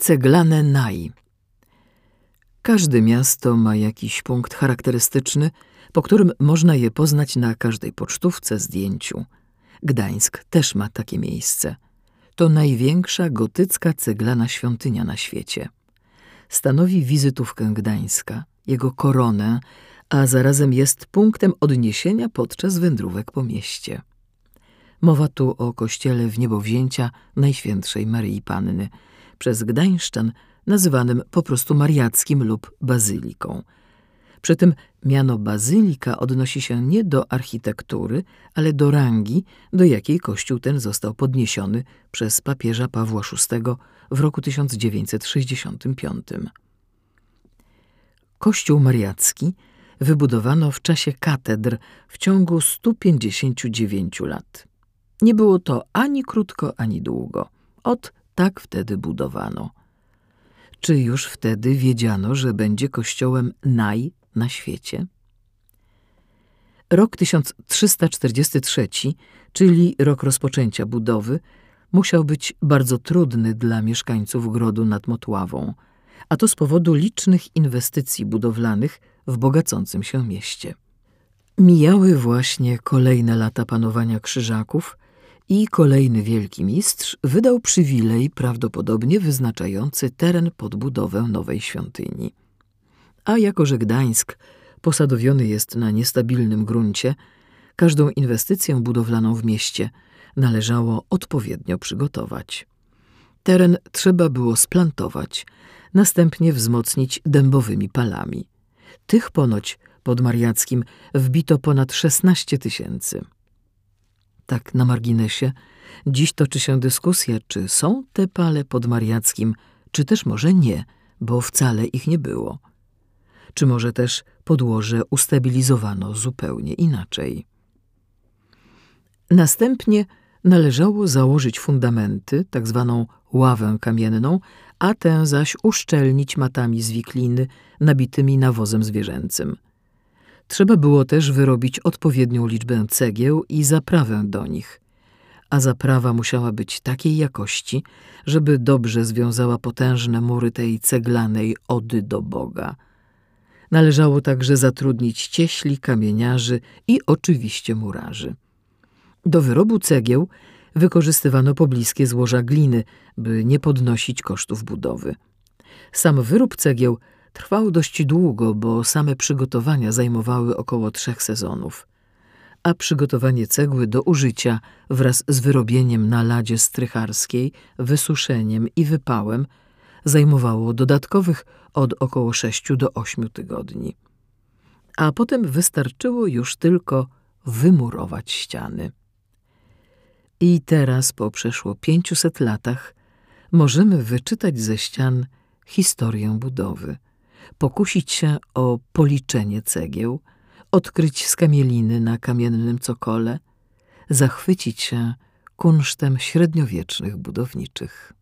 Ceglane Naj. Każde miasto ma jakiś punkt charakterystyczny, po którym można je poznać na każdej pocztówce, zdjęciu. Gdańsk też ma takie miejsce. To największa gotycka ceglana świątynia na świecie. Stanowi wizytówkę Gdańska, jego koronę, a zarazem jest punktem odniesienia podczas wędrówek po mieście. Mowa tu o kościele w niebowzięcia Najświętszej Maryi Panny – przez Gdańszczan nazywanym po prostu mariackim lub bazyliką. Przy tym miano bazylika odnosi się nie do architektury, ale do rangi, do jakiej kościół ten został podniesiony przez papieża Pawła VI w roku 1965. Kościół mariacki wybudowano w czasie katedr w ciągu 159 lat. Nie było to ani krótko, ani długo. Od tak wtedy budowano. Czy już wtedy wiedziano, że będzie kościołem naj na świecie? Rok 1343, czyli rok rozpoczęcia budowy, musiał być bardzo trudny dla mieszkańców Grodu nad Motławą, a to z powodu licznych inwestycji budowlanych w bogacącym się mieście. Mijały właśnie kolejne lata panowania Krzyżaków, i kolejny wielki mistrz wydał przywilej prawdopodobnie wyznaczający teren pod budowę nowej świątyni. A jako że Gdańsk posadowiony jest na niestabilnym gruncie, każdą inwestycję budowlaną w mieście należało odpowiednio przygotować. Teren trzeba było splantować, następnie wzmocnić dębowymi palami. Tych ponoć pod Mariackim wbito ponad 16 tysięcy. Tak na marginesie, dziś toczy się dyskusja, czy są te pale pod Mariackim, czy też może nie, bo wcale ich nie było. Czy może też podłoże ustabilizowano zupełnie inaczej. Następnie należało założyć fundamenty, tak zwaną ławę kamienną, a tę zaś uszczelnić matami z wikliny nabitymi nawozem zwierzęcym – Trzeba było też wyrobić odpowiednią liczbę cegieł i zaprawę do nich, a zaprawa musiała być takiej jakości, żeby dobrze związała potężne mury tej ceglanej ody do Boga. Należało także zatrudnić cieśli, kamieniarzy i oczywiście murarzy. Do wyrobu cegieł wykorzystywano pobliskie złoża gliny, by nie podnosić kosztów budowy. Sam wyrób cegieł Trwał dość długo, bo same przygotowania zajmowały około trzech sezonów, a przygotowanie cegły do użycia wraz z wyrobieniem na ladzie strycharskiej, wysuszeniem i wypałem zajmowało dodatkowych od około sześciu do ośmiu tygodni. A potem wystarczyło już tylko wymurować ściany. I teraz, po przeszło pięciuset latach, możemy wyczytać ze ścian historię budowy – pokusić się o policzenie cegieł, odkryć skamieliny na kamiennym cokole, zachwycić się kunsztem średniowiecznych budowniczych.